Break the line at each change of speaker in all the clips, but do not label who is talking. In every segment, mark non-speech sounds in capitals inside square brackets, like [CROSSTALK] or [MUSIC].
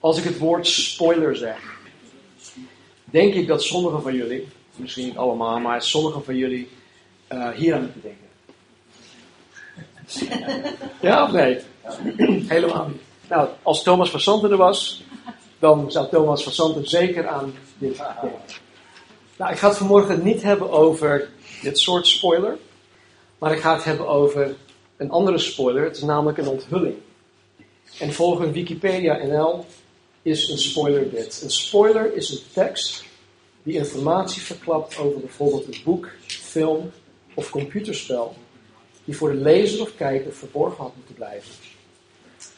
Als ik het woord spoiler zeg, denk ik dat sommigen van jullie, misschien niet allemaal, maar sommigen van jullie uh, hier aan moeten denken. Ja of nee? Helemaal niet. Nou, als Thomas van Santen er was, dan zou Thomas van Santen zeker aan dit denken. Nou, ik ga het vanmorgen niet hebben over dit soort spoiler, maar ik ga het hebben over een andere spoiler. Het is namelijk een onthulling. En volgens Wikipedia NL is een spoiler dit. Een spoiler is een tekst die informatie verklapt over bijvoorbeeld een boek, film of computerspel, die voor de lezer of kijker verborgen had moeten blijven.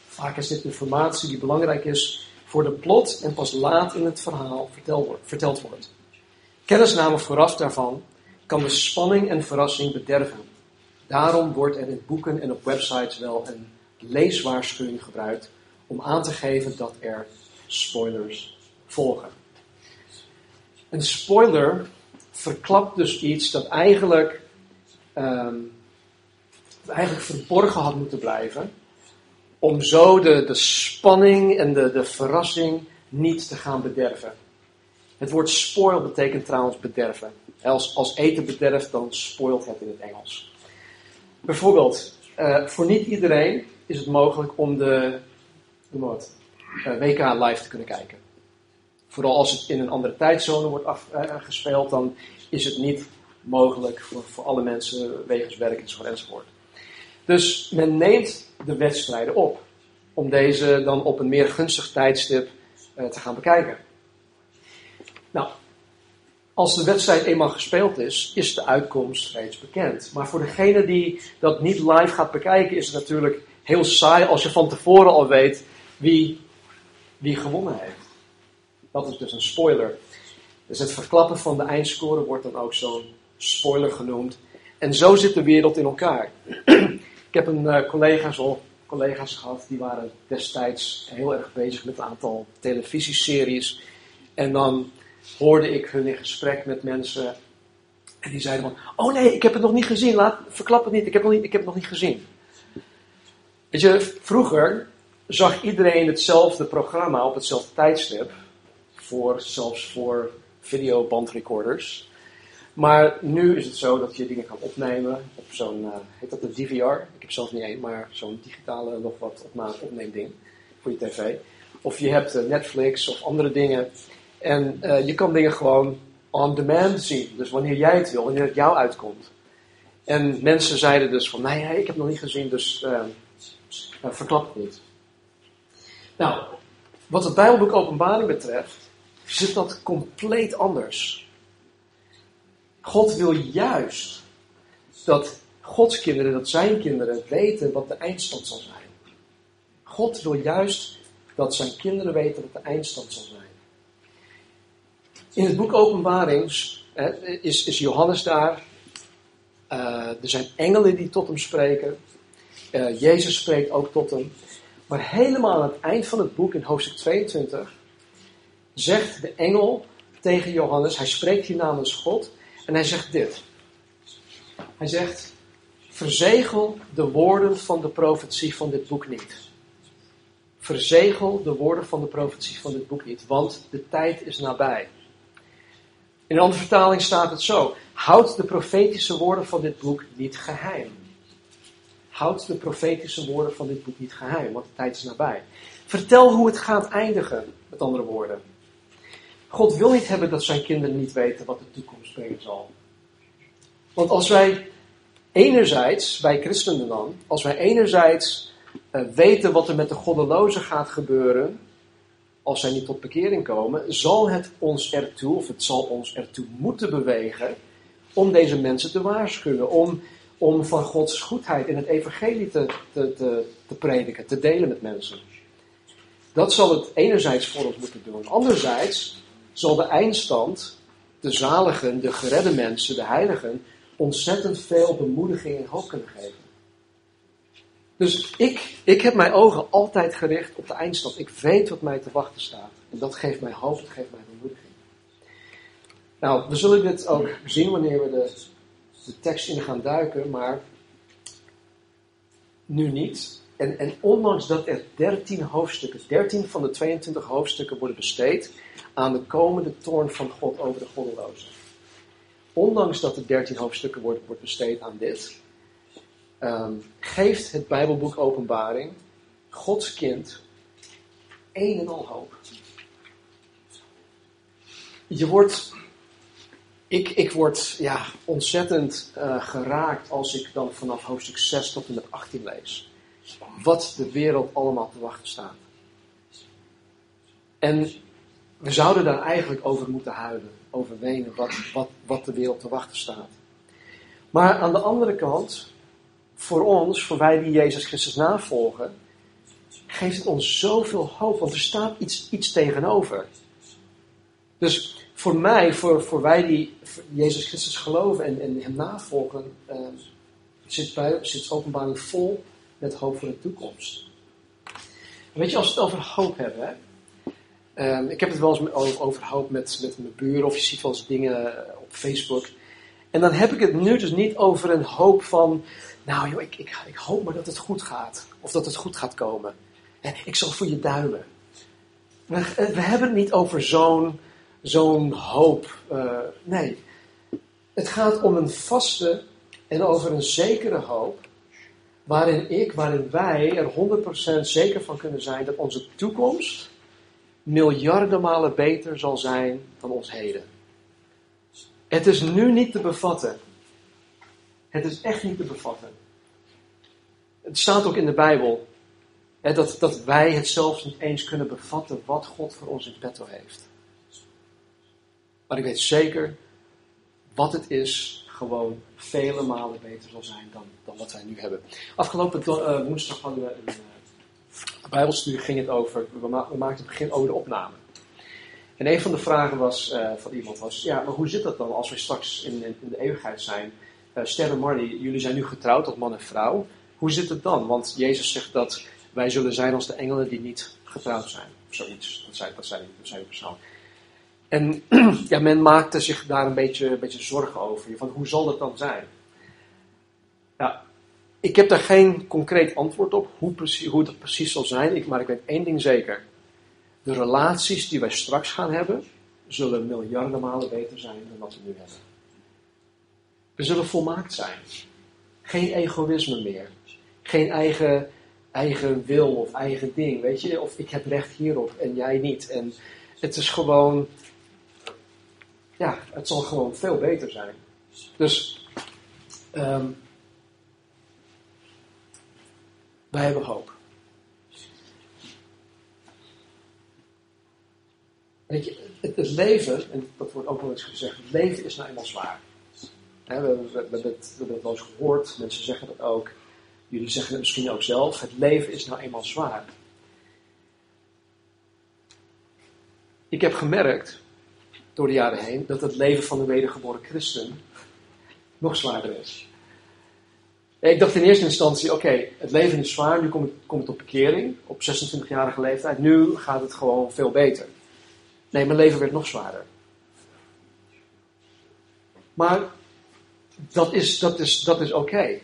Vaak is dit informatie die belangrijk is voor de plot en pas laat in het verhaal verteld wordt. Kennisname vooraf daarvan kan de spanning en verrassing bederven. Daarom wordt er in boeken en op websites wel een leeswaarschuwing gebruikt om aan te geven dat er spoilers volgen. Een spoiler verklapt dus iets dat eigenlijk, um, eigenlijk verborgen had moeten blijven, om zo de, de spanning en de, de verrassing niet te gaan bederven. Het woord spoil betekent trouwens bederven. Als, als eten bederft, dan spoilt het in het Engels. Bijvoorbeeld, uh, voor niet iedereen is het mogelijk om de, de WK live te kunnen kijken. Vooral als het in een andere tijdzone wordt afgespeeld, uh, dan is het niet mogelijk voor, voor alle mensen wegens werk enzovoort, enzovoort. Dus men neemt de wedstrijden op om deze dan op een meer gunstig tijdstip te gaan bekijken. Nou, als de wedstrijd eenmaal gespeeld is, is de uitkomst reeds bekend. Maar voor degene die dat niet live gaat bekijken, is het natuurlijk heel saai als je van tevoren al weet wie, wie gewonnen heeft. Dat is dus een spoiler. Dus het verklappen van de eindscore wordt dan ook zo'n spoiler genoemd. En zo zit de wereld in elkaar. Ik heb een uh, collega's, of collega's gehad die waren destijds heel erg bezig met een aantal televisieseries. En dan hoorde ik hun in gesprek met mensen. En die zeiden van, oh nee, ik heb het nog niet gezien. Laat, verklap het niet, ik heb, het nog niet, ik heb het nog niet gezien. Weet je, vroeger zag iedereen hetzelfde programma op hetzelfde tijdstip. Voor, zelfs voor videobandrecorders. Maar nu is het zo dat je dingen kan opnemen op zo'n, uh, heet dat een DVR? Ik heb zelf niet één, maar zo'n digitale nog wat opneemding voor je tv. Of je hebt uh, Netflix of andere dingen. En uh, je kan dingen gewoon on demand zien. Dus wanneer jij het wil, wanneer het jou uitkomt. En mensen zeiden dus van, nee, ik heb nog niet gezien, dus verklap het niet. Nou, wat het Bijbelboek Openbaring betreft, zit dat compleet anders. God wil juist dat Gods kinderen, dat zijn kinderen, weten wat de eindstand zal zijn. God wil juist dat zijn kinderen weten wat de eindstand zal zijn. In het boek Openbaring is, is Johannes daar. Uh, er zijn engelen die tot hem spreken. Uh, Jezus spreekt ook tot hem. Maar helemaal aan het eind van het boek, in hoofdstuk 22, zegt de engel tegen Johannes, hij spreekt hier namens God, en hij zegt dit. Hij zegt, verzegel de woorden van de profetie van dit boek niet. Verzegel de woorden van de profetie van dit boek niet, want de tijd is nabij. In een andere vertaling staat het zo: houd de profetische woorden van dit boek niet geheim. Houd de profetische woorden van dit boek niet geheim, want de tijd is nabij. Vertel hoe het gaat eindigen, met andere woorden. God wil niet hebben dat zijn kinderen niet weten wat de toekomst brengen zal. Want als wij enerzijds, wij christenen dan, als wij enerzijds uh, weten wat er met de goddelozen gaat gebeuren, als zij niet tot bekering komen, zal het ons ertoe, of het zal ons ertoe moeten bewegen, om deze mensen te waarschuwen. Om, om van Gods goedheid in het evangelie te, te, te, prediken, te delen met mensen. Dat zal het enerzijds voor ons moeten doen. Anderzijds zal de eindstand, de zaligen, de geredde mensen, de heiligen, ontzettend veel bemoediging en hoop kunnen geven. Dus ik, ik heb mijn ogen altijd gericht op de eindstand. Ik weet wat mij te wachten staat. En dat geeft mij hoop, dat geeft mij bemoediging. Nou, we zullen dit ook zien wanneer we de, de tekst in gaan duiken, maar nu niet. En, en ondanks dat er 13 hoofdstukken, 13 van de 22 hoofdstukken worden besteed aan de komende toorn van God over de goddelozen. Ondanks dat er 13 hoofdstukken wordt, wordt besteed aan dit, ehm, geeft het Bijbelboek Openbaring Gods kind een en al hoop. Je wordt, ik, ik word ja, ontzettend uh, geraakt als ik dan vanaf hoofdstuk 6 tot en met 18 lees. Wat de wereld allemaal te wachten staat. En we zouden daar eigenlijk over moeten huilen, over wenen, wat, wat, wat de wereld te wachten staat. Maar aan de andere kant, voor ons, voor wij die Jezus Christus navolgen, geeft het ons zoveel hoop, want er staat iets, iets tegenover. Dus voor mij, voor, voor wij die Jezus Christus geloven en, en hem navolgen, uh, zit, bij, zit openbaring vol met hoop voor de toekomst. weet je, als we het over hoop hebben, hè, uh, ik heb het wel eens over, hoop met, met mijn buren, of je ziet wel eens dingen op Facebook. En dan heb ik het nu dus niet over een hoop van, nou joh, ik, ik, hoop maar dat het goed gaat. Of dat het goed gaat komen. En ik zal voor je duimen. We, we hebben het niet over zo'n zo'n hoop. Uh, nee. Het gaat om een vaste en over een zekere hoop. Waarin ik, waarin wij er 100% zeker van kunnen zijn dat onze toekomst miljarden malen beter zal zijn dan ons heden. Het is nu niet te bevatten. Het is echt niet te bevatten. Het staat ook in de Bijbel dat, dat wij het zelfs niet eens kunnen bevatten wat God voor ons in petto heeft. Maar ik weet zeker wat het is, gewoon vele malen beter zal zijn dan, dan wat wij nu hebben. Afgelopen uh, woensdag hadden we een uh, Bijbelstudie, ging het over, we, ma we, maakten het begin over de opname. En een van de vragen was, uh, van iemand was, ja, maar hoe zit dat dan als we straks in, in, de eeuwigheid zijn? Uh, Ster en Marley, jullie zijn nu getrouwd tot man en vrouw. Hoe zit het dan? Want Jezus zegt dat wij zullen zijn als de engelen die niet getrouwd zijn. Of zoiets. Dat zei, dat zei, dat zei persoon. En [CLEARS THROAT] ja, men maakte zich daar een beetje, een beetje zorgen over. Van hoe zal dat dan zijn? Ja, ik heb daar geen concreet antwoord op hoe, precies, hoe dat precies zal zijn. Maar ik weet één ding zeker. De relaties die wij straks gaan hebben, zullen miljarden malen beter zijn dan wat we nu hebben. We zullen volmaakt zijn. Geen egoïsme meer. Geen eigen eigen wil of eigen ding, weet je? Of ik heb recht hierop en jij niet. En het is gewoon, ja, het zal gewoon veel beter zijn. Dus, um, wij hebben hoop. Weet je, het, leven, en dat wordt ook wel eens gezegd, het leven is nou eenmaal zwaar. we, hebben het, we hebben het wel eens gehoord, mensen zeggen dat ook. Jullie zeggen het misschien ook zelf, het leven is nou eenmaal zwaar. Ik heb gemerkt, door de jaren heen, dat het leven van de wedergeboren christen nog zwaarder is. Ik dacht in eerste instantie, oké, het leven is zwaar, nu komt het, het op bekering, op 26-jarige leeftijd, nu gaat het gewoon veel beter. Nee, mijn leven werd nog zwaarder. Maar dat is, dat is, dat is oké,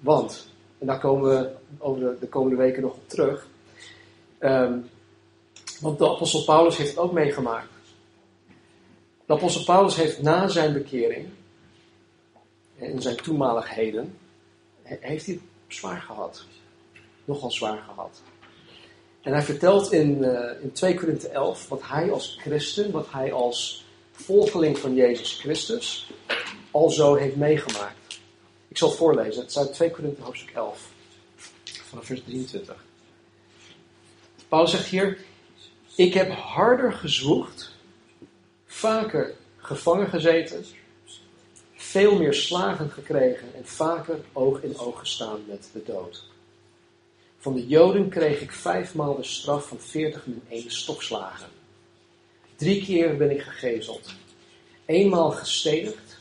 want en daar komen we over de, komende weken nog op terug. Ehm, want de apostel Paulus heeft het ook meegemaakt. De apostel Paulus heeft na zijn bekering, in zijn toenmaligheden, heeft hij het zwaar gehad. Nogal zwaar gehad. En hij vertelt in, uh, in 2 Korinthe 11 wat hij als christen, wat hij als volgeling van Jezus Christus al zo heeft meegemaakt. Ik zal het voorlezen. Het is uit 2 Korinthe hoofdstuk 11. Vanaf vers 23. Paulus zegt hier. Ik heb harder gezwoegd. Vaker gevangen gezeten. Veel meer slagen gekregen. En vaker oog in oog gestaan met de dood. Van de Joden kreeg ik vijfmaal de straf van 40 min 1 stokslagen. Drie keer ben ik gegezeld. Eenmaal gestenigd.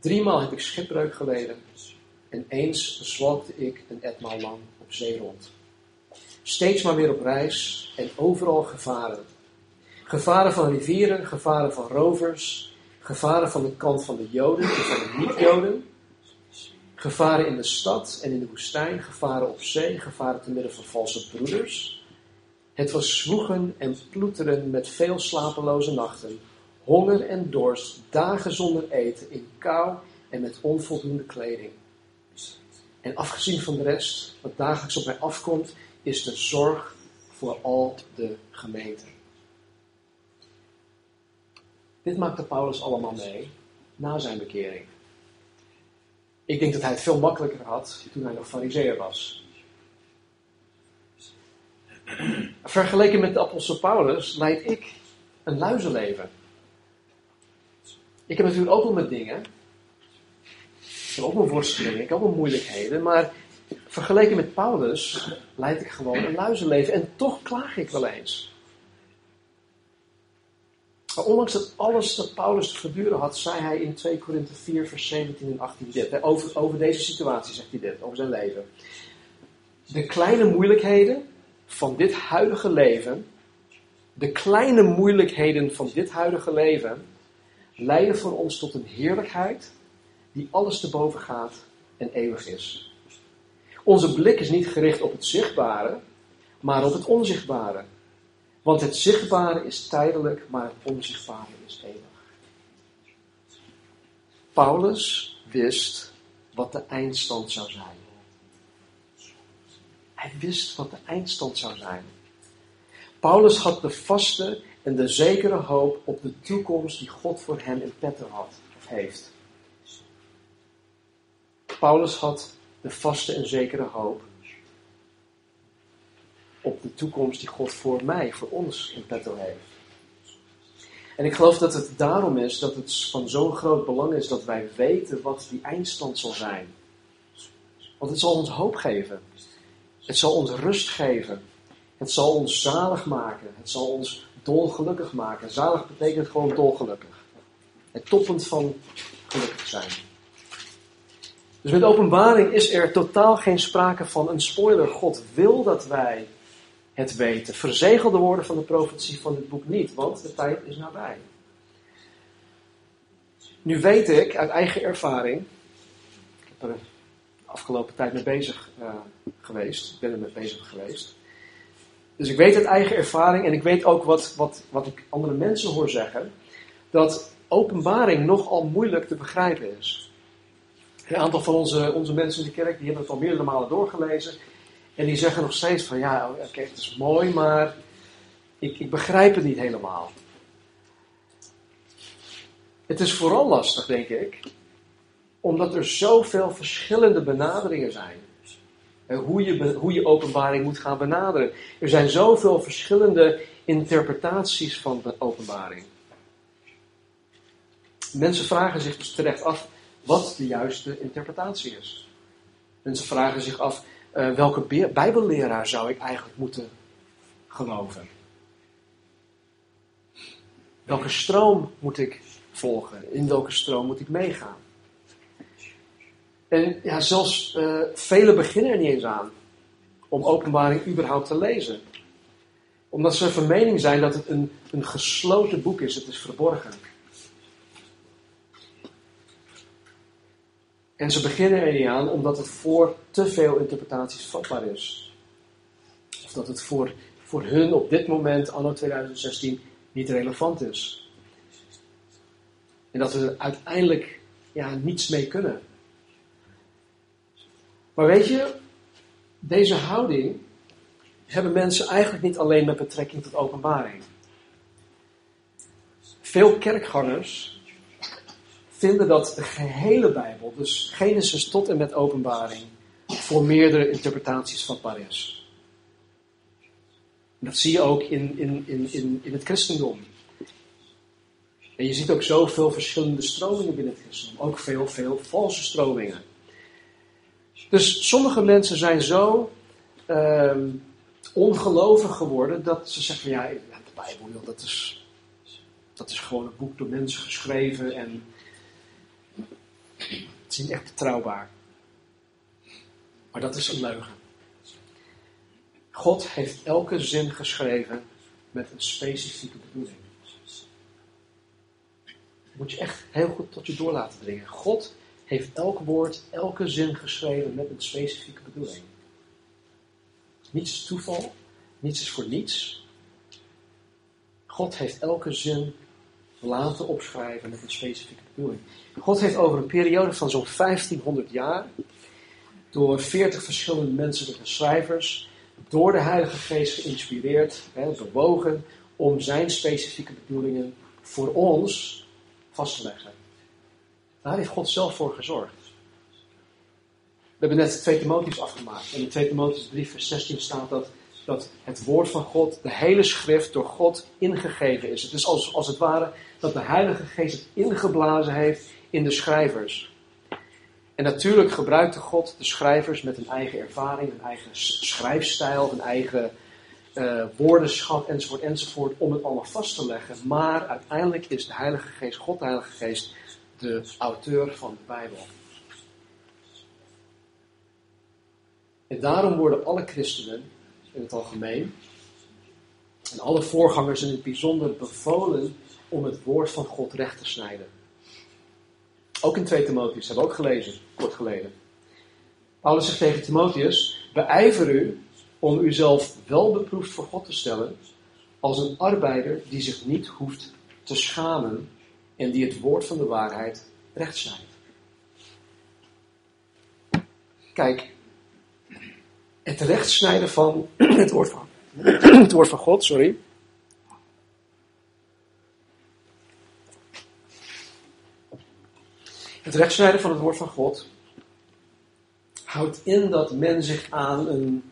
Driemaal heb ik schipbreuk geleden en eens zwalkte ik een etmaal lang op zee rond. Steeds maar weer op reis en overal gevaren. Gevaren van rivieren, gevaren van rovers, gevaren van de kant van de Joden en van de niet-Joden. Gevaren in de stad en in de woestijn, gevaren op zee, gevaren te midden van valse broeders. Het was zwoegen en ploeteren met veel slapeloze nachten, honger en dorst, dagen zonder eten, in kou en met onvoldoende kleding. En afgezien van de rest, wat dagelijks op mij afkomt, is de zorg voor al de gemeenten. Dit maakte Paulus allemaal mee na zijn bekering. Ik denk dat hij het veel makkelijker had toen hij nog fariseer was. Vergeleken met de apostel Paulus leid ik een luizenleven. Ik heb natuurlijk ook wel met dingen. Ik heb ook wel worstelingen, ik heb ook wel moeilijkheden. Maar vergeleken met Paulus leid ik gewoon een luizenleven. En toch klaag ik wel eens. Maar ondanks dat alles dat Paulus te verduren had, zei hij in 2 Korinthe 4, vers 17 en 18 dit. Over, over deze situatie zegt hij dit, over zijn leven. De kleine moeilijkheden van dit huidige leven, de kleine moeilijkheden van dit huidige leven, leiden voor ons tot een heerlijkheid die alles te boven gaat en eeuwig is. Onze blik is niet gericht op het zichtbare, maar op het onzichtbare. Want het zichtbare is tijdelijk, maar het onzichtbare is eeuwig. Paulus wist wat de eindstand zou zijn. Hij wist wat de eindstand zou zijn. Paulus had de vaste en de zekere hoop op de toekomst die God voor hem in petto had of heeft. Paulus had de vaste en zekere hoop op de toekomst die God voor mij, voor ons in petto heeft. En ik geloof dat het daarom is dat het van zo'n groot belang is dat wij weten wat die eindstand zal zijn. Want het zal ons hoop geven. Het zal ons rust geven. Het zal ons zalig maken. Het zal ons dolgelukkig maken. Zalig betekent gewoon dolgelukkig. Het toppunt van gelukkig zijn. Dus met openbaring is er totaal geen sprake van een spoiler. God wil dat wij het weten. Verzegel de woorden van de profetie van dit boek niet, want de tijd is nabij. Nu weet ik uit eigen ervaring, ik heb er de afgelopen tijd mee bezig uh, geweest, ben er bezig geweest. Dus ik weet uit eigen ervaring en ik weet ook wat, wat, wat ik andere mensen hoor zeggen, dat openbaring nogal moeilijk te begrijpen is. Een aantal van onze, onze mensen in de kerk die hebben het al meerdere malen doorgelezen. En die zeggen nog steeds van ja, oké, het is mooi, maar ik, ik begrijp het niet helemaal. Het is vooral lastig, denk ik, omdat er zoveel verschillende benaderingen zijn. Hoe je, hoe je openbaring moet gaan benaderen. Er zijn zoveel verschillende interpretaties van de openbaring. Mensen vragen zich dus terecht af wat de juiste interpretatie is. Mensen vragen zich af uh, welke Bijbelleraar zou ik eigenlijk moeten geloven? Welke stroom moet ik volgen? In welke stroom moet ik meegaan? En ja, zelfs uh, velen beginnen er niet eens aan om openbaring überhaupt te lezen. Omdat ze van mening zijn dat het een, een gesloten boek is, het is verborgen. En ze beginnen er niet aan omdat het voor te veel interpretaties vatbaar is. Of dat het voor, voor hun op dit moment, anno 2016, niet relevant is. En dat we er uiteindelijk ja, niets mee kunnen. Maar weet je, deze houding hebben mensen eigenlijk niet alleen met betrekking tot openbaring. Veel kerkgangers vinden dat de gehele Bijbel, dus Genesis tot en met Openbaring, voor meerdere interpretaties vatbaar is. dat zie je ook in, in, in, in, in het christendom. En je ziet ook zoveel verschillende stromingen binnen het christendom. Ook veel, veel valse stromingen. Dus sommige mensen zijn zo uh, ongelovig geworden dat ze zeggen ja, de Bijbel, dat is, dat is gewoon een boek door mensen geschreven en het is niet echt betrouwbaar. Maar dat is een leugen. God heeft elke zin geschreven met een specifieke bedoeling. Dat moet je echt heel goed tot je door laten dringen. God heeft elk woord, elke zin geschreven met een specifieke bedoeling. Niets is toeval, niets is voor niets. God heeft elke zin laten opschrijven met een specifieke bedoeling. God heeft over een periode van zo'n 1500 jaar, door 40 verschillende menselijke schrijvers, door de Heilige Geest geïnspireerd, hè, bewogen, om zijn specifieke bedoelingen voor ons vast te leggen. Daar heeft God zelf voor gezorgd. We hebben net 2 Timotheus afgemaakt. En in 2 Timotheus 3 vers 16 staat dat, dat het woord van God, de hele schrift, door God ingegeven is. Het is als, als het ware dat de Heilige Geest ingeblazen heeft in de schrijvers. En natuurlijk gebruikte God de schrijvers met een eigen ervaring, een eigen schrijfstijl, een eigen uh, woordenschat enzovoort enzovoort om het allemaal vast te leggen. Maar uiteindelijk is de Heilige Geest, God de Heilige Geest, de auteur van de Bijbel. En daarom worden alle christenen in het algemeen en alle voorgangers in het bijzonder bevolen om het woord van God recht te snijden. Ook in 2 Timotheus, hebben we ook gelezen, kort geleden. Paulus zegt tegen Timotheus, beijver u om uzelf wel beproefd voor God te stellen, als een arbeider die zich niet hoeft te schamen en die het woord van de waarheid recht snijdt. Kijk, het rechtsnijden van [CLEARS THROAT] het woord van, [CLEARS THROAT] het woord van God, sorry. Het rechtsnijden van het woord van God houdt in dat men zich aan een,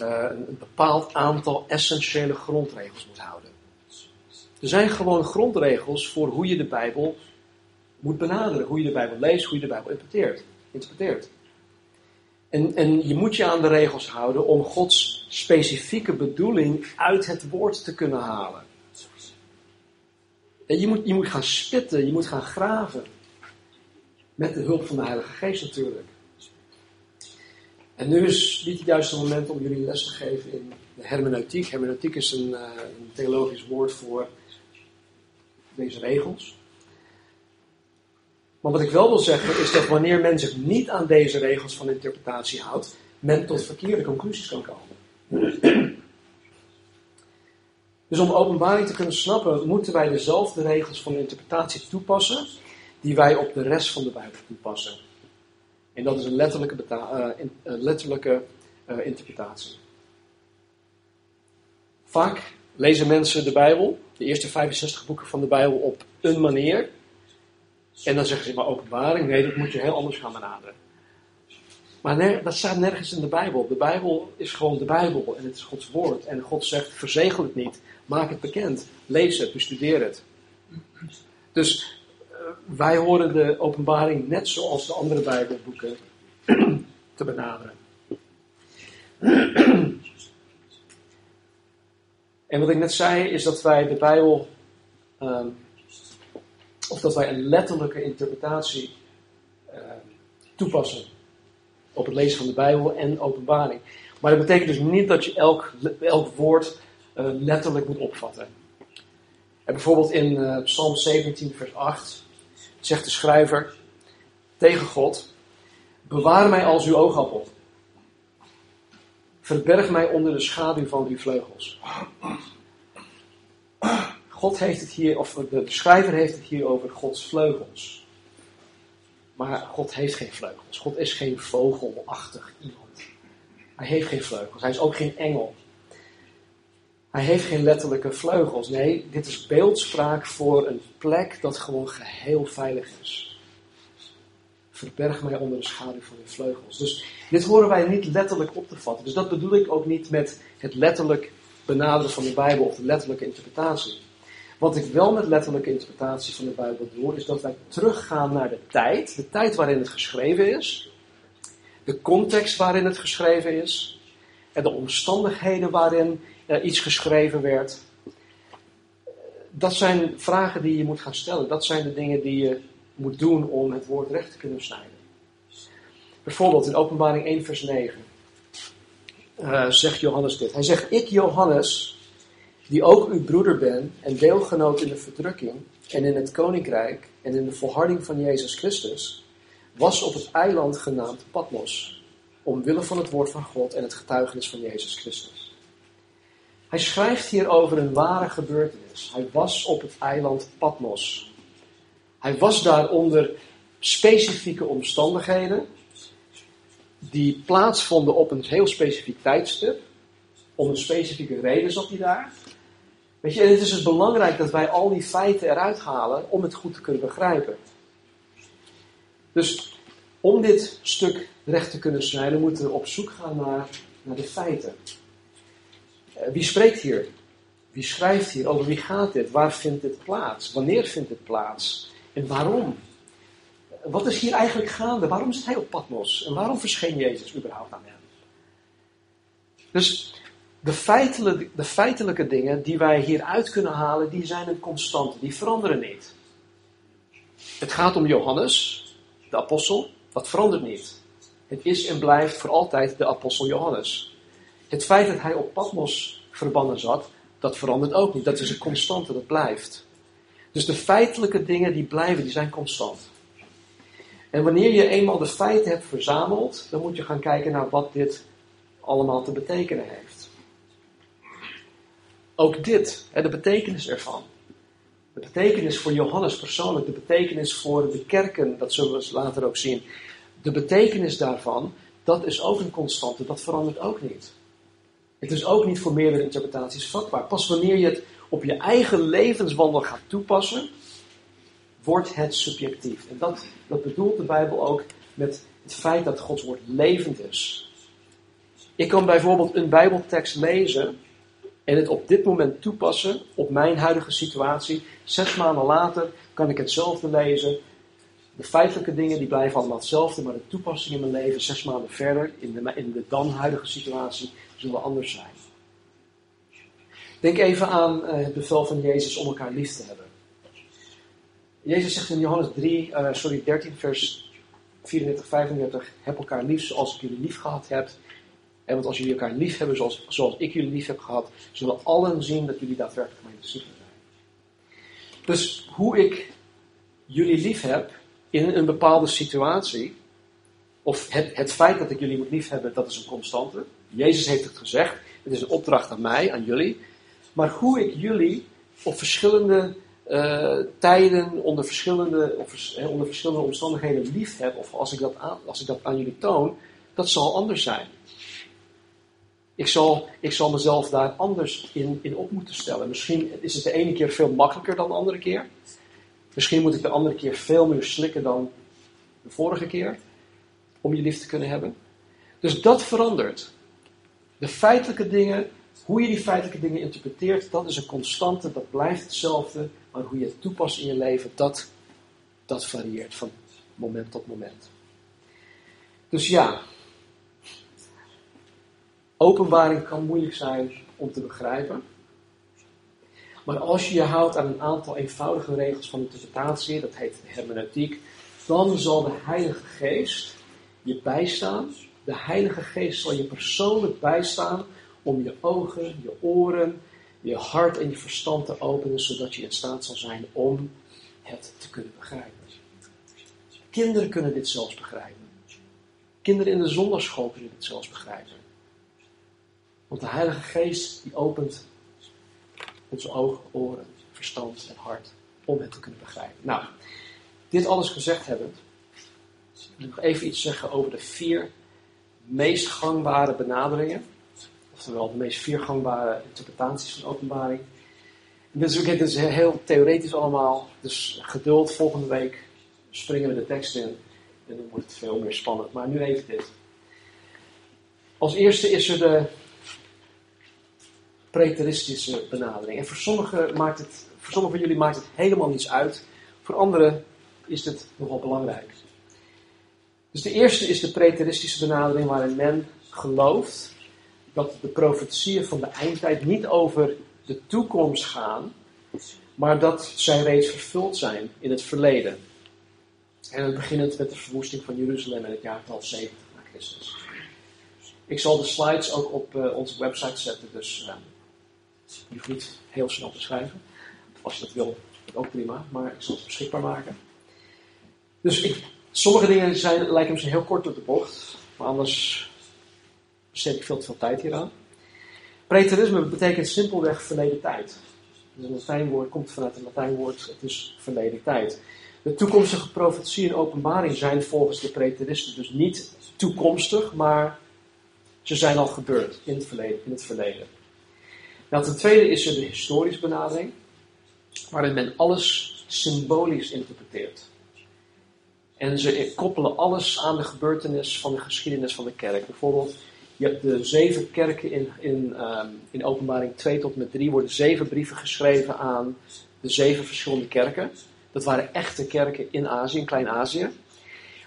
uh, een bepaald aantal essentiële grondregels moet houden. Er zijn gewoon grondregels voor hoe je de Bijbel moet benaderen. Hoe je de Bijbel leest, hoe je de Bijbel interpreteert. interpreteert. En, en je moet je aan de regels houden om Gods specifieke bedoeling uit het woord te kunnen halen. En je, moet, je moet gaan spitten, je moet gaan graven. Met de hulp van de Heilige Geest natuurlijk. En nu is niet het juiste moment om jullie les te geven in de hermeneutiek. Hermeneutiek is een, uh, een theologisch woord voor deze regels. Maar wat ik wel wil zeggen is dat wanneer men zich niet aan deze regels van interpretatie houdt, men tot verkeerde conclusies kan komen. Dus om openbaring te kunnen snappen, moeten wij dezelfde regels van interpretatie toepassen die wij op de rest van de Bijbel toepassen. En dat is een letterlijke, uh, letterlijke uh, interpretatie. Vaak lezen mensen de Bijbel, de eerste 65 boeken van de Bijbel, op een manier. En dan zeggen ze maar openbaring. Nee, dat moet je heel anders gaan benaderen. Maar dat staat nergens in de Bijbel. De Bijbel is gewoon de Bijbel en het is Gods woord. En God zegt: verzegel het niet, maak het bekend, lees het, bestudeer het. Dus wij horen de openbaring net zoals de andere Bijbelboeken te benaderen. En wat ik net zei is dat wij de Bijbel. Um, of dat wij een letterlijke interpretatie uh, toepassen op het lezen van de Bijbel en openbaring. Maar dat betekent dus niet dat je elk, elk woord uh, letterlijk moet opvatten. En bijvoorbeeld in uh, Psalm 17, vers 8 zegt de schrijver tegen God: Bewaar mij als uw oogappel. Verberg mij onder de schaduw van uw vleugels. God heeft het hier, of de schrijver heeft het hier over Gods vleugels. Maar God heeft geen vleugels. God is geen vogelachtig iemand. Hij heeft geen vleugels. Hij is ook geen engel. Hij heeft geen letterlijke vleugels. Nee, dit is beeldspraak voor een plek dat gewoon geheel veilig is. Verberg mij onder de schaduw van je vleugels. Dus dit horen wij niet letterlijk op te vatten. Dus dat bedoel ik ook niet met het letterlijk benaderen van de Bijbel of de letterlijke interpretatie. Wat ik wel met letterlijke interpretatie van de Bijbel doe, is dat wij teruggaan naar de tijd, de tijd waarin het geschreven is, de context waarin het geschreven is, en de omstandigheden waarin iets geschreven werd. Dat zijn vragen die je moet gaan stellen. Dat zijn de dingen die je moet doen om het woord recht te kunnen snijden. Bijvoorbeeld in Openbaring 1, vers 9 uh, zegt Johannes dit. Hij zegt: Ik, Johannes, die ook uw broeder ben en deelgenoot in de verdrukking en in het koninkrijk en in de volharding van Jezus Christus, was op het eiland genaamd Patmos, omwille van het woord van God en het getuigenis van Jezus Christus. Hij schrijft hier over een ware gebeurtenis. Hij was op het eiland Patmos. Hij was daar onder specifieke omstandigheden die plaatsvonden op een heel specifiek tijdstip. Om een specifieke reden zat hij daar. Weet je, en het is dus belangrijk dat wij al die feiten eruit halen om het goed te kunnen begrijpen. Dus om dit stuk recht te kunnen snijden, moeten we op zoek gaan naar, naar de feiten. Eh, wie spreekt hier? Wie schrijft hier? Over wie gaat dit? Waar vindt dit plaats? Wanneer vindt dit plaats? En waarom? Wat is hier eigenlijk gaande? Waarom zit hij op Patmos? En waarom verscheen Jezus überhaupt aan hem? Dus de feitelijke, de feitelijke dingen die wij hieruit kunnen halen, die zijn een constante, die veranderen niet. Het gaat om Johannes, de apostel, dat verandert niet. Het is en blijft voor altijd de apostel Johannes. Het feit dat hij op Patmos verbannen zat, dat verandert ook niet. Dat is een constante, dat blijft. Dus de feitelijke dingen die blijven, die zijn constant. En wanneer je eenmaal de feiten hebt verzameld, dan moet je gaan kijken naar wat dit allemaal te betekenen heeft. Ook dit, de betekenis ervan. De betekenis voor Johannes persoonlijk, de betekenis voor de kerken, dat zullen we later ook zien. De betekenis daarvan, dat is ook een constante, dat verandert ook niet. Het is ook niet voor meerdere interpretaties vatbaar. Pas wanneer je het op je eigen levenswandel gaat toepassen, wordt het subjectief. En dat, dat bedoelt de Bijbel ook met het feit dat Gods woord levend is. Ik kan bijvoorbeeld een Bijbeltekst lezen en het op dit moment toepassen op mijn huidige situatie. Zes maanden later kan ik hetzelfde lezen. De feitelijke dingen die blijven allemaal hetzelfde, maar de toepassing in mijn leven zes maanden verder, in de, in de dan huidige situatie, zullen anders zijn. Denk even aan eh, het bevel van Jezus om elkaar lief te hebben. Jezus zegt in Johannes 3, uh, eh, sorry, 13, vers 34, 35, heb elkaar lief zoals ik jullie lief gehad heb. En want als jullie elkaar lief hebben zoals, zoals ik jullie lief heb gehad, zullen allen zien dat jullie daadwerkelijk mijn discipelen zijn. Dus hoe ik jullie lief heb in een bepaalde situatie, of het, het feit dat ik jullie moet lief hebben, dat is een constante. Jezus heeft het gezegd, het is een opdracht aan mij, aan jullie. Maar hoe ik jullie op verschillende uh, tijden, onder verschillende, of, onder verschillende omstandigheden lief heb, of als ik, dat aan, als ik dat aan jullie toon, dat zal anders zijn. Ik zal, ik zal mezelf daar anders in, in op moeten stellen. Misschien is het de ene keer veel makkelijker dan de andere keer. Misschien moet ik de andere keer veel meer slikken dan de vorige keer. Om je lief te kunnen hebben. Dus dat verandert. De feitelijke dingen, hoe je die feitelijke dingen interpreteert, dat is een constante, dat blijft hetzelfde. Maar hoe je het toepast in je leven, dat, dat varieert van moment tot moment. Dus ja, openbaring kan moeilijk zijn om te begrijpen. Maar als je je houdt aan een aantal eenvoudige regels van interpretatie, dat heet hermeneutiek, dan zal de Heilige Geest je bijstaan. De Heilige Geest zal je persoonlijk bijstaan om je ogen, je oren, je hart en je verstand te openen, zodat je in staat zal zijn om het te kunnen begrijpen. Kinderen kunnen dit zelfs begrijpen. Kinderen in de zondagschool kunnen dit zelfs begrijpen. Want de Heilige Geest die opent onze ogen, oren, verstand en hart om het te kunnen begrijpen. Nou, dit alles gezegd hebbend, wil ik nog even iets zeggen over de vier meest gangbare benaderingen oftewel de meest viergangbare interpretaties van openbaring. En dit, is, dit is heel theoretisch allemaal, dus geduld, volgende week springen we de tekst in en dan wordt het veel meer spannend. Maar nu even dit. Als eerste is er de preteristische benadering. En voor sommigen, maakt het, voor sommigen van jullie maakt het helemaal niets uit. Voor anderen is het nogal belangrijk. Dus de eerste is de preteristische benadering waarin men gelooft dat de profetieën van de eindtijd niet over de toekomst gaan, maar dat zij reeds vervuld zijn in het verleden. En het beginnend met de verwoesting van Jeruzalem in het jaartal 70 na Christus. Ik zal de slides ook op uh, onze website zetten, dus uh, je hoeft niet heel snel te schrijven. Als je dat wil, ook prima, maar ik zal het beschikbaar maken. Dus ik Sommige dingen zijn, lijken misschien heel kort op de bocht, maar anders besteed ik veel te veel tijd hieraan. Preterisme betekent simpelweg verleden tijd. Dus een Latijnwoord komt vanuit het Latijnwoord, het is verleden tijd. De toekomstige profetie en openbaring zijn volgens de preteristen dus niet toekomstig, maar ze zijn al gebeurd in het verleden. In het verleden. Nou, ten tweede is er de historische benadering, waarin men alles symbolisch interpreteert. En ze koppelen alles aan de gebeurtenis van de geschiedenis van de kerk. Bijvoorbeeld, je hebt de zeven kerken in, in, um, in openbaring 2 tot en met 3 worden zeven brieven geschreven aan de zeven verschillende kerken. Dat waren echte kerken in Azië, in Klein-Azië.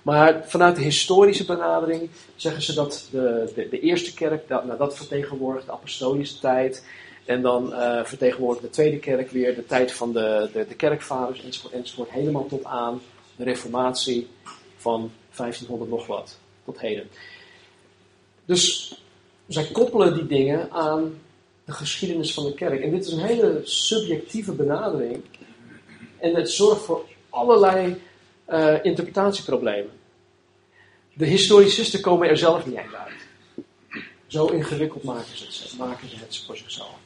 Maar vanuit de historische benadering zeggen ze dat de, de, eerste kerk, dat, nou, dat vertegenwoordigt de apostolische tijd. En dan uh, vertegenwoordigt de tweede kerk weer de tijd van de, de, de kerkvaders enzovoort, enzovoort. Helemaal tot aan de reformatie van 1500 nog wat, tot heden. Dus zij koppelen die dingen aan de geschiedenis van de kerk. En dit is een hele subjectieve benadering. En het zorgt voor allerlei uh, interpretatieproblemen. De historicisten komen er zelf niet uit. Zo ingewikkeld maken ze het, maken ze het voor zichzelf.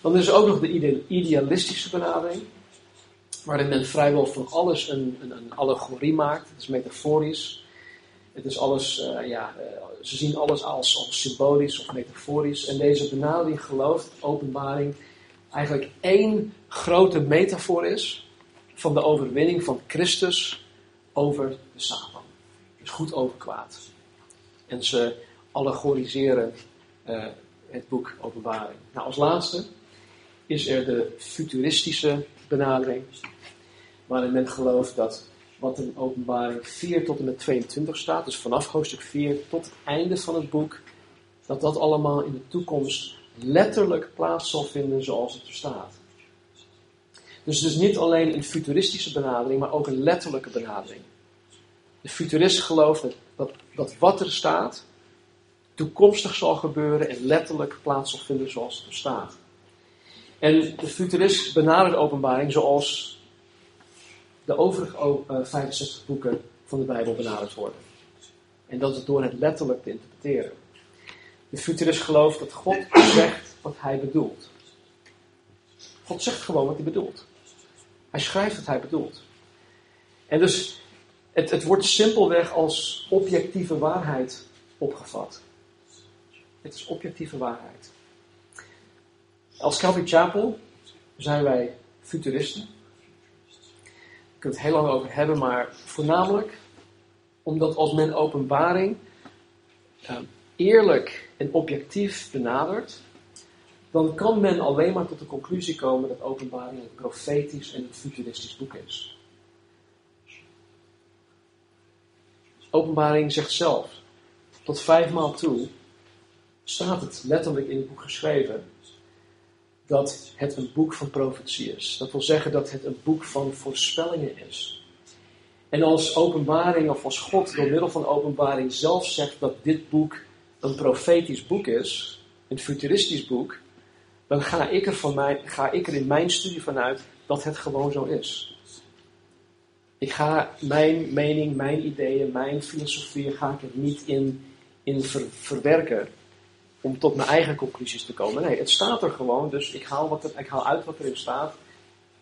Dan is er ook nog de idealistische benadering, waarin men vrijwel van alles een, een, een allegorie maakt. Het is metaforisch. Het is alles, uh, ja, uh, ze zien alles als, als symbolisch of metaforisch. En deze benadering gelooft, openbaring, eigenlijk één grote metafoor is van de overwinning van Christus over de Satan. Dus goed over kwaad. En ze allegoriseren uh, het boek Openbaring. Nou, als laatste is er de futuristische benadering, waarin men gelooft dat wat in openbaring 4 tot en met 22 staat, dus vanaf hoofdstuk 4 tot het einde van het boek, dat dat allemaal in de toekomst letterlijk plaats zal vinden zoals het er staat. Dus het is niet alleen een futuristische benadering, maar ook een letterlijke benadering. De futurist gelooft dat, dat, wat er staat toekomstig zal gebeuren en letterlijk plaats zal vinden zoals het er staat. En de futurist benadert de openbaring zoals de overige 65 eh, boeken van de Bijbel benaderd worden. En dat is door het letterlijk te interpreteren. De futurist gelooft dat God zegt wat hij bedoelt. God zegt gewoon wat hij bedoelt. Hij schrijft wat hij bedoelt. En dus het, het wordt simpelweg als objectieve waarheid opgevat. Het is objectieve waarheid. Als Calvary Chapel zijn wij futuristen. Kunnen het heel lang over hebben, maar voornamelijk omdat als men openbaring uh, eerlijk en objectief benadert, dan kan men alleen maar tot de conclusie komen dat openbaring een profetisch en futuristisch boek is. Openbaring zegt zelf, tot vijfmaal toe staat het letterlijk in het boek geschreven dat het een boek van profetie is. Dat wil zeggen dat het een boek van voorspellingen is. En als openbaring of als God door middel van openbaring zelf zegt dat dit boek een profetisch boek is, een futuristisch boek, dan ga ik er, van mij, ga ik er in mijn studie vanuit dat het gewoon zo is. Ik ga mijn mening, mijn ideeën, mijn filosofie ga ik er niet in, in verwerken om tot mijn eigen conclusies te komen. Nee, het staat er gewoon, dus ik haal, wat ik haal uit wat erin staat.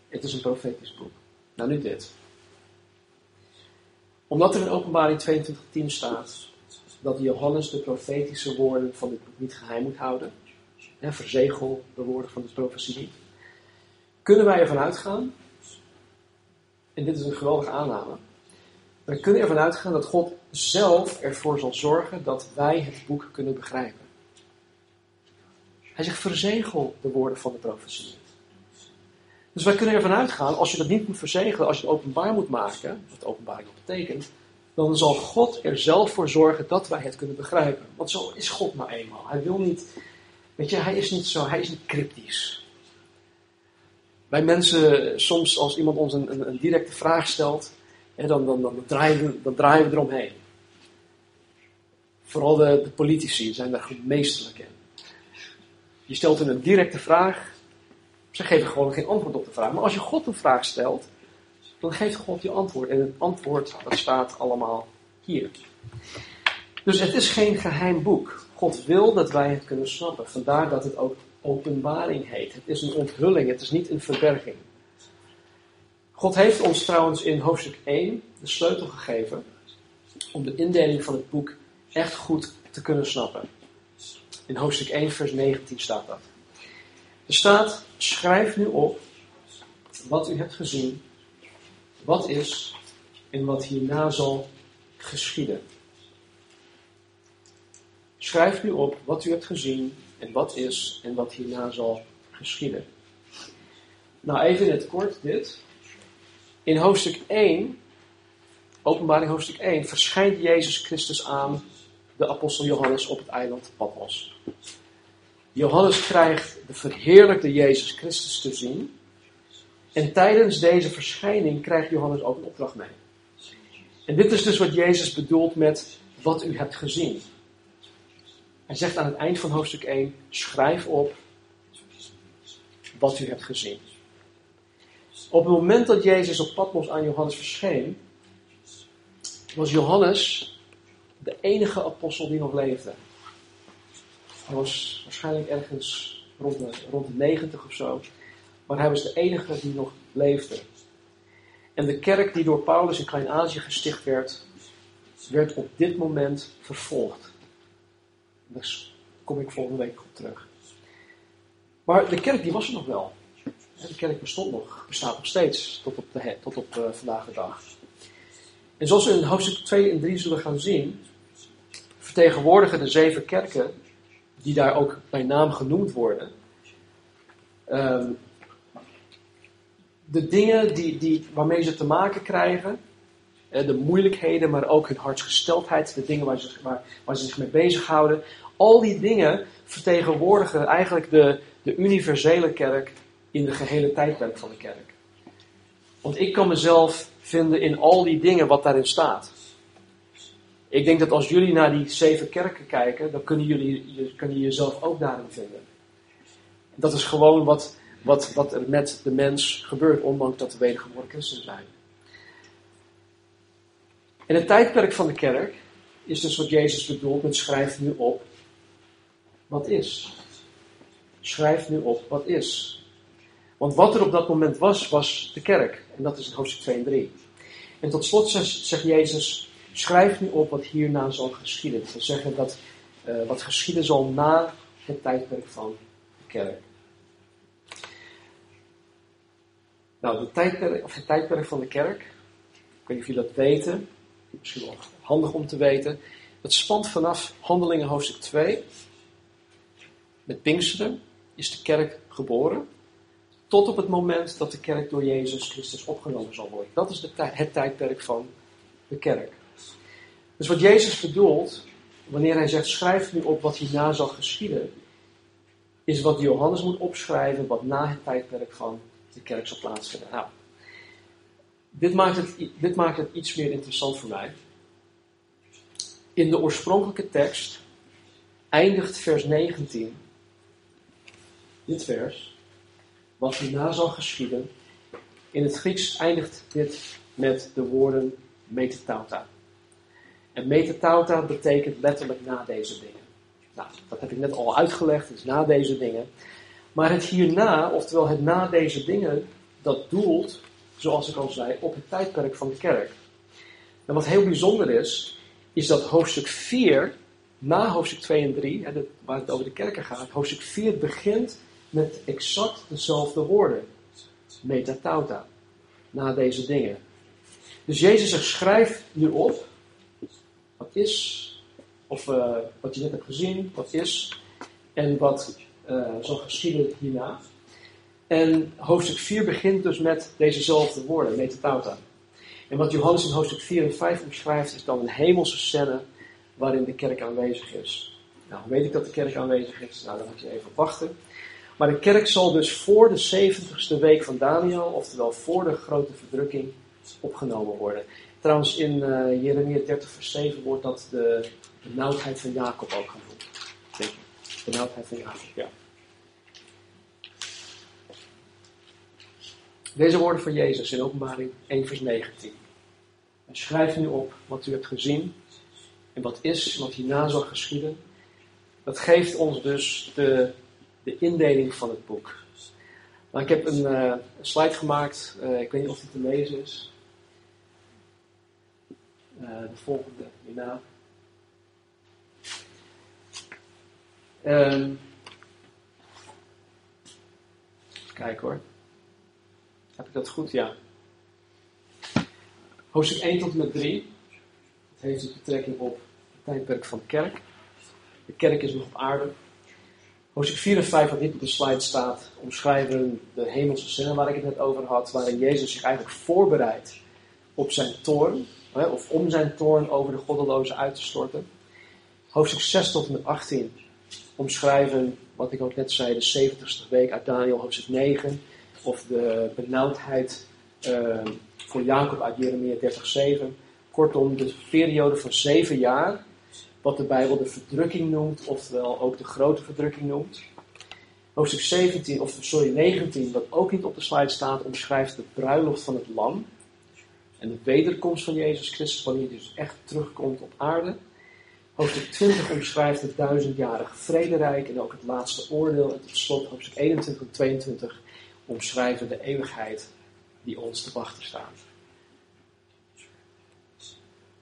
Het is een profetisch boek. Nou, nu dit. Omdat er in openbaring 22.10 staat dat Johannes de profetische woorden van dit boek niet geheim moet houden. Hè, verzegel de woorden van de profetie niet. Kunnen wij ervan uitgaan, en dit is een geweldige aanname, we kunnen ervan uitgaan dat God zelf ervoor zal zorgen dat wij het boek kunnen begrijpen. Hij zegt, verzegel de woorden van de profetie. Dus wij kunnen ervan uitgaan, als je dat niet moet verzegelen, als je het openbaar moet maken, wat openbaring betekent, dan zal God er zelf voor zorgen dat wij het kunnen begrijpen. Want zo is God nou eenmaal. Hij wil niet, weet je, hij is niet zo, hij is niet cryptisch. Wij mensen, soms als iemand ons een, een, een directe vraag stelt, hè, dan, dan, dan, draaien we, dan draaien we eromheen. Vooral de, de politici zijn daar meesterlijk in. Je stelt hun een directe vraag. Ze geven gewoon geen antwoord op de vraag. Maar als je God een vraag stelt, dan geeft God je antwoord. En het antwoord, dat staat allemaal hier. Dus het is geen geheim boek. God wil dat wij het kunnen snappen. Vandaar dat het ook openbaring heet. Het is een onthulling, het is niet een verberging. God heeft ons trouwens in hoofdstuk 1 de sleutel gegeven om de indeling van het boek echt goed te kunnen snappen. In hoofdstuk 1, vers 19 staat dat. Er staat: Schrijf nu op wat u hebt gezien, wat is en wat hierna zal geschieden. Schrijf nu op wat u hebt gezien en wat is en wat hierna zal geschieden. Nou, even in het kort dit. In hoofdstuk 1, openbaring hoofdstuk 1, verschijnt Jezus Christus aan de apostel Johannes op het eiland Patmos. Johannes krijgt de verheerlijkte Jezus Christus te zien. En tijdens deze verschijning krijgt Johannes ook een opdracht mee. En dit is dus wat Jezus bedoelt met wat u hebt gezien. Hij zegt aan het eind van hoofdstuk 1: schrijf op wat u hebt gezien. Op het moment dat Jezus op Patmos aan Johannes verscheen, was Johannes de enige apostel die nog leefde. Hij was waarschijnlijk ergens rond de, rond de 90 of zo. Maar hij was de enige die nog leefde. En de kerk die door Paulus in Klein-Azië gesticht werd, werd op dit moment vervolgd. Daar kom ik volgende week op terug. Maar de kerk die was er nog wel. De kerk bestond nog, bestaat nog steeds tot op, de, tot op uh, vandaag de dag. En zoals we in hoofdstuk 2 en 3 zullen gaan zien, vertegenwoordigen de zeven kerken, die daar ook bij naam genoemd worden, ehm, de dingen die, die, waarmee ze te maken krijgen, de moeilijkheden, maar ook hun hartsgesteldheid, de dingen waar ze, waar, waar ze zich mee bezighouden, al die dingen vertegenwoordigen eigenlijk de, de universele kerk in de gehele tijdperk van de kerk. Want ik kan mezelf vinden in al die dingen wat daarin staat. Ik denk dat als jullie naar die zeven kerken kijken, dan kunnen jullie, kunnen jezelf ook daarin vinden. Dat is gewoon wat, wat, wat er met de mens gebeurt, ondanks dat we wedergeboren christen zijn. En het tijdperk van de kerk is dus wat Jezus bedoelt met schrijf nu op wat is. Schrijf nu op wat is. Want wat er op dat moment was, was de kerk. En dat is in hoofdstuk 2 en 3. En tot slot zegt Jezus, schrijf nu op wat hierna zal geschieden. Dat wil zeggen dat uh, wat geschieden zal na het tijdperk van de kerk. Nou, de tijdperk, of het tijdperk van de kerk, ik weet niet of jullie dat weten, misschien wel handig om te weten. Dat spant vanaf Handelingen hoofdstuk 2. Met Pinksteren is de kerk geboren. Tot op het moment dat de kerk door Jezus Christus opgenomen zal worden. Dat is het tijdperk van de kerk. Dus wat Jezus bedoelt, wanneer hij zegt: schrijf nu op wat hierna zal geschieden, is wat Johannes moet opschrijven, wat na het tijdperk van de kerk zal plaatsvinden. Nou, dit maakt, het, dit maakt het iets meer interessant voor mij. In de oorspronkelijke tekst eindigt vers 19, dit vers, wat hierna zal geschieden. In het Grieks eindigt dit met de woorden metatauta. En metatauta betekent letterlijk na deze dingen. Nou, dat heb ik net al uitgelegd, is na deze dingen. Maar het hierna, oftewel het na deze dingen, dat doelt, zoals ik al zei, op het tijdperk van de kerk. En wat heel bijzonder is, is dat hoofdstuk 4, na hoofdstuk 2 en 3, hè, waar het over de kerken gaat, hoofdstuk 4 begint met exact dezelfde woorden. Metatauta. Na deze dingen. Dus Jezus zegt, schrijf op wat is, of uh, wat je net hebt gezien, wat is, en wat uh, zal geschieden hierna. En hoofdstuk 4 begint dus met dezezelfde woorden, metatauta. En wat Johannes in hoofdstuk 4 en 5 omschrijft, is dan een hemelse scène waarin de kerk aanwezig is. Nou, weet ik dat de kerk aanwezig is? Nou, dan moet je even wachten. Maar de kerk zal dus voor de 70ste week van Daniel, oftewel voor de grote verdrukking, opgenomen worden. Trouwens, in uh, Jeremia 30, vers 7 wordt dat de benauwdheid van Jacob ook genoemd. Denk ik. Benauwdheid van Jacob, ja. Deze woorden van Jezus in openbaring 1 vers 19. En schrijf nu op wat u hebt gezien en wat is, wat hierna zal geschieden. Dat geeft ons dus de, de indeling van het boek. Nou, ik heb een, uh, een slide gemaakt, uh, ik weet niet of die te lezen is. Uh, de volgende hierna. Um, Kijk hoor. Heb ik dat goed? Ja. Hoofdstuk 1 tot en met 3. Dat heeft dus betrekking op het tijdperk van de kerk. De kerk is nog op aarde. Hoofdstuk 4 en 5, wat niet op de slide staat, omschrijven de hemelse zinnen waar ik het net over had, waarin Jezus zich eigenlijk voorbereidt op zijn toorn, of om zijn toorn over de goddelozen uit te storten. Hoofdstuk 6 tot en met 18 omschrijven wat ik ook net zei, de 70ste week uit Daniel hoofdstuk 9. Of de benauwdheid uh, voor Jacob uit Jeremia 30:7. Kortom, de periode van zeven jaar, wat de Bijbel de verdrukking noemt, oftewel ook de grote verdrukking noemt. Hoofdstuk 17, of sorry, 19, wat ook niet op de slide staat, omschrijft de bruiloft van het lam. En de wederkomst van Jezus Christus, wanneer hij dus echt terugkomt op aarde. Hoofdstuk 20 omschrijft het duizendjarige vrederijk en ook het laatste oordeel. En tot slot hoofdstuk 21 en 22 omschrijven de eeuwigheid die ons te wachten staat.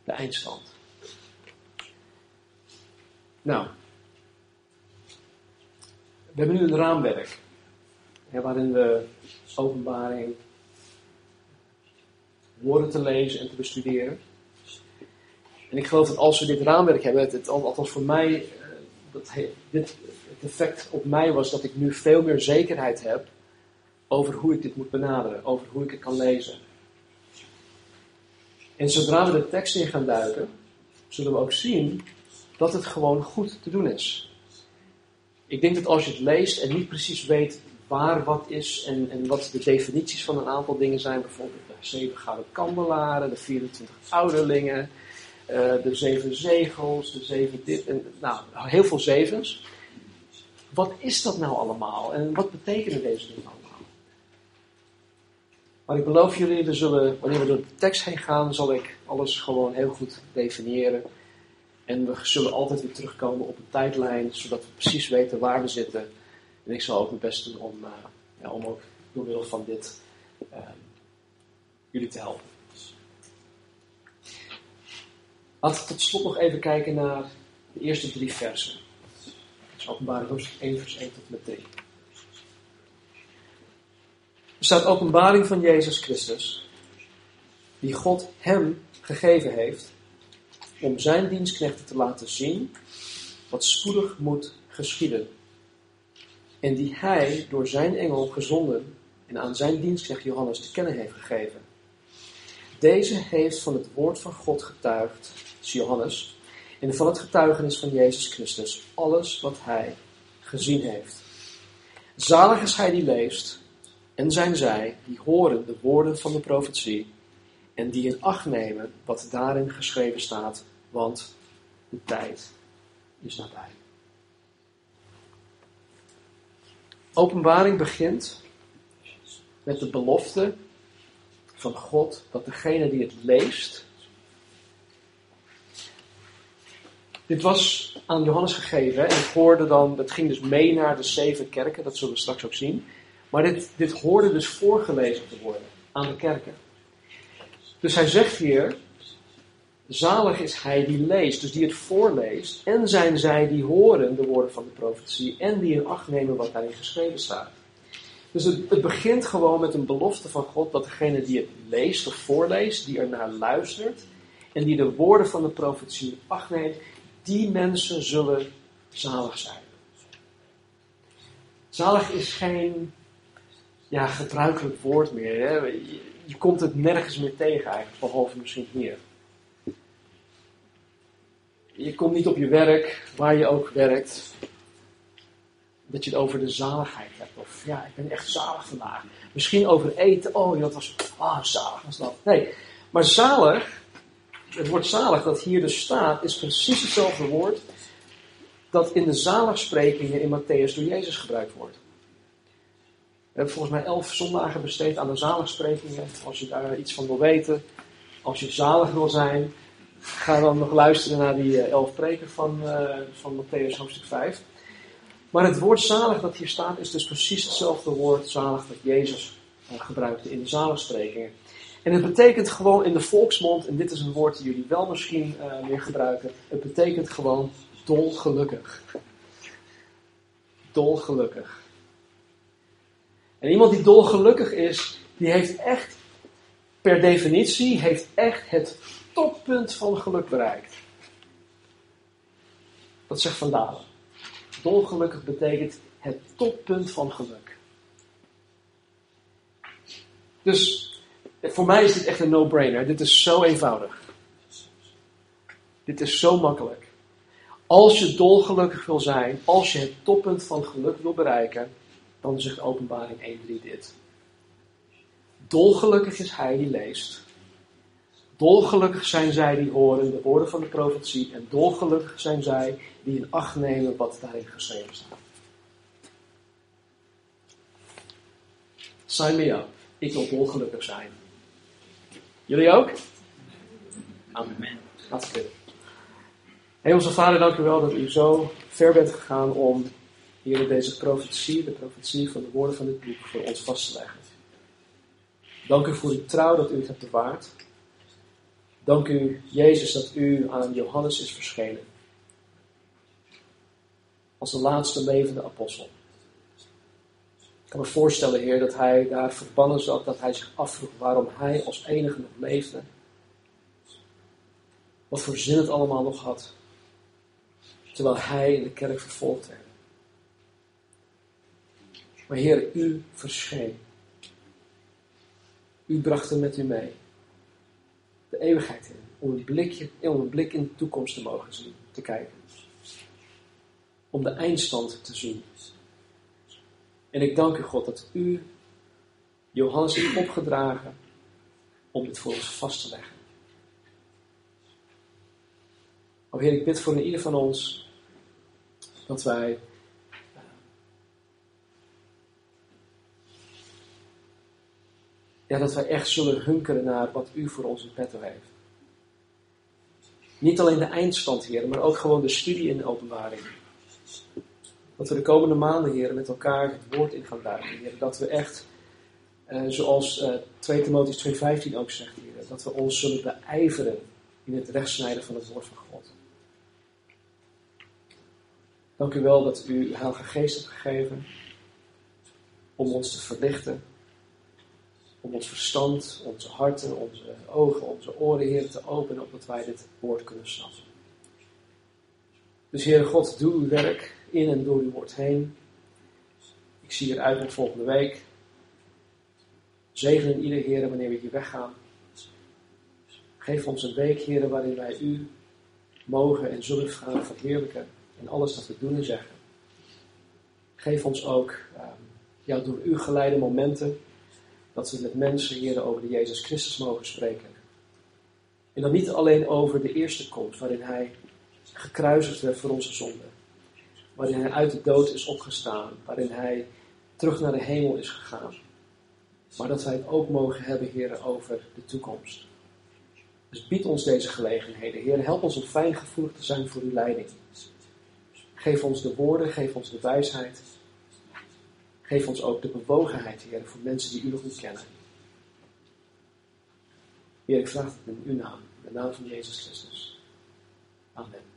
De eindstand. Nou, we hebben nu een raamwerk waarin we openbaring woorden te lezen en te bestuderen. En ik geloof dat als we dit raamwerk hebben, het, althans voor mij, eh, dat dit, het effect op mij was dat ik nu veel meer zekerheid heb over hoe ik dit moet benaderen, over hoe ik het kan lezen. En zodra we de tekst in gaan duiken, zullen we ook zien dat het gewoon goed te doen is. Ik denk dat als je het leest en niet precies weet waar wat is en, en wat de definities van een aantal dingen zijn, bijvoorbeeld de zeven gouden kandelaren, de 24 ouderlingen, uh, de zeven zegels, de zeven dit, nou, heel veel zevens. Wat is dat nou allemaal en wat betekenen deze dingen allemaal? Maar ik beloof jullie, we zullen, wanneer we door de tekst heen gaan, zal ik alles gewoon heel goed definiëren. En we zullen altijd weer terugkomen op een tijdlijn, zodat we precies weten waar we zitten. En ik zal ook mijn best doen om, uh, ja, om ook door middel van dit uh, jullie te helpen. Laten we tot slot nog even kijken naar de eerste drie versen. Is openbaring hoofdstuk 1 vers 1 tot met 3. Er staat openbaring van Jezus Christus, die God hem gegeven heeft om zijn dienstknechten te laten zien wat spoedig moet geschieden. En die hij door zijn engel gezonden en aan zijn dienstknecht Johannes te kennen heeft gegeven. Deze heeft van het woord van God getuigd is Johannes, en van het getuigenis van Jezus Christus, alles wat hij gezien heeft. Zalig is hij die leest, en zijn zij die horen de woorden van de profetie, en die in acht nemen wat daarin geschreven staat, want de tijd is nabij. Openbaring begint met de belofte van God dat degene die het leest, Dit was aan Johannes gegeven en het hoorde dan, het ging dus mee naar de zeven kerken, dat zullen we straks ook zien. Maar dit, dit hoorde dus voorgelezen te worden aan de kerken. Dus hij zegt hier, zalig is hij die leest, dus die het voorleest, en zijn zij die horen de woorden van de profetie en die in acht nemen wat daarin geschreven staat. Dus het, het, begint gewoon met een belofte van God dat degene die het leest of voorleest, die er naar luistert en die de woorden van de profetie acht neemt, die mensen zullen zalig zijn. Zalig is geen ja, gebruikelijk woord meer. Hè? Je, je, komt het nergens meer tegen eigenlijk, behalve misschien hier. Je komt niet op je werk, waar je ook werkt, dat je het over de zaligheid hebt. Of ja, ik ben echt zalig vandaag. Misschien over eten. Oh, dat was, ah, zalig was dat. Nee, maar zalig het woord zalig dat hier dus staat, is precies hetzelfde woord dat in de zaligsprekingen in Matthäus door Jezus gebruikt wordt. We hebben volgens mij elf zondagen besteed aan de zaligsprekingen. Als je daar iets van wil weten, als je zalig wil zijn, ga dan nog luisteren naar die eh, elf preken van, uh, van Matthäus hoofdstuk 5. Maar het woord zalig dat hier staat is dus precies hetzelfde woord zalig dat Jezus uh, gebruikte in de zaligsprekingen. En het betekent gewoon in de volksmond, en dit is een woord dat jullie wel misschien uh, meer gebruiken, het betekent gewoon dolgelukkig. Dolgelukkig. En iemand die dolgelukkig is, die heeft echt, per definitie, heeft echt het toppunt van geluk bereikt. Dat zegt Van. Dolgelukkig betekent het toppunt van geluk. Dus voor mij is dit echt een no-brainer. Dit is zo eenvoudig. Dit is zo makkelijk. Als je dolgelukkig wil zijn, als je het toppunt van geluk wil bereiken, dan zegt Openbaring 1.3 dit. Dolgelukkig is hij die leest. Dolgelukkig zijn zij die horen de woorden van de profetie. En dolgelukkig zijn zij die in acht nemen wat daarin geschreven staat. Sign me up. Ik wil dolgelukkig zijn. Jullie ook? Amen. Hartstikke. Hemelse Vader, dank u wel dat u zo ver bent gegaan om hier deze profetie, de profetie van de woorden van dit boek, voor ons vast te leggen. Dank u voor uw trouw dat u het hebt bewaard. Dank u, Jezus, dat u aan Johannes is verschenen. Als de laatste levende apostel. Ik kan me voorstellen, Heer, dat hij daar verbannen zat, dat hij zich afvroeg waarom hij als enige nog leefde. Wat voor zin het allemaal nog had. Terwijl hij in de kerk vervolgd werd. Maar Heer, u verscheen. U bracht hem met u mee. De eeuwigheid in. Om een, blikje, om een blik in de toekomst te mogen zien, te kijken. Om de eindstand te zien. En ik dank u, God, dat u Johannes heeft opgedragen om dit voor ons vast te leggen. O Heer, ik bid voor ieder van ons dat wij ja, dat wij echt zullen hunkeren naar wat u voor ons in petto heeft. Niet alleen de eindstand, Heer, maar ook gewoon de studie in de openbaring. Dat we de komende maanden, Heer, met elkaar het woord in gaan duiken, Heer. Dat we echt, eh, zoals eh, 2 Timotheus 2,15 ook zegt, Heer, dat we ons zullen beijveren in het rechtsnijden van het woord van God. Dank u wel dat u uw Heilige Geest hebt gegeven om ons te verlichten, om ons verstand, onze harten, onze ogen, onze oren, Heer, te openen, opdat wij dit woord kunnen snappen. Dus Heere God, doe uw werk in en door uw woord heen. Ik zie eruit naar volgende week. Zegenen ieder Heer wanneer we hier weggaan. Geef ons een week, Heer, waarin wij u mogen en zullen gaan verheerlijken in alles dat we doen en zeggen. Geef ons ook um, ja, door u geleide momenten dat we met mensen, Heer, over de Jezus Christus mogen spreken. En dan niet alleen over de eerste komst, waarin Hij gekruisigd werd voor onze zonde. Waarin hij uit de dood is opgestaan. Waarin hij terug naar de hemel is gegaan. Maar dat wij het ook mogen hebben, heren, over de toekomst. Dus bied ons deze gelegenheden. Heer, help ons om fijngevoelig te zijn voor uw leiding. Geef ons de woorden, geef ons de wijsheid. Geef ons ook de bewogenheid, Heer, voor mensen die u nog niet kennen. Heer, ik vraag het in uw naam, in de naam van Jezus Christus. Amen.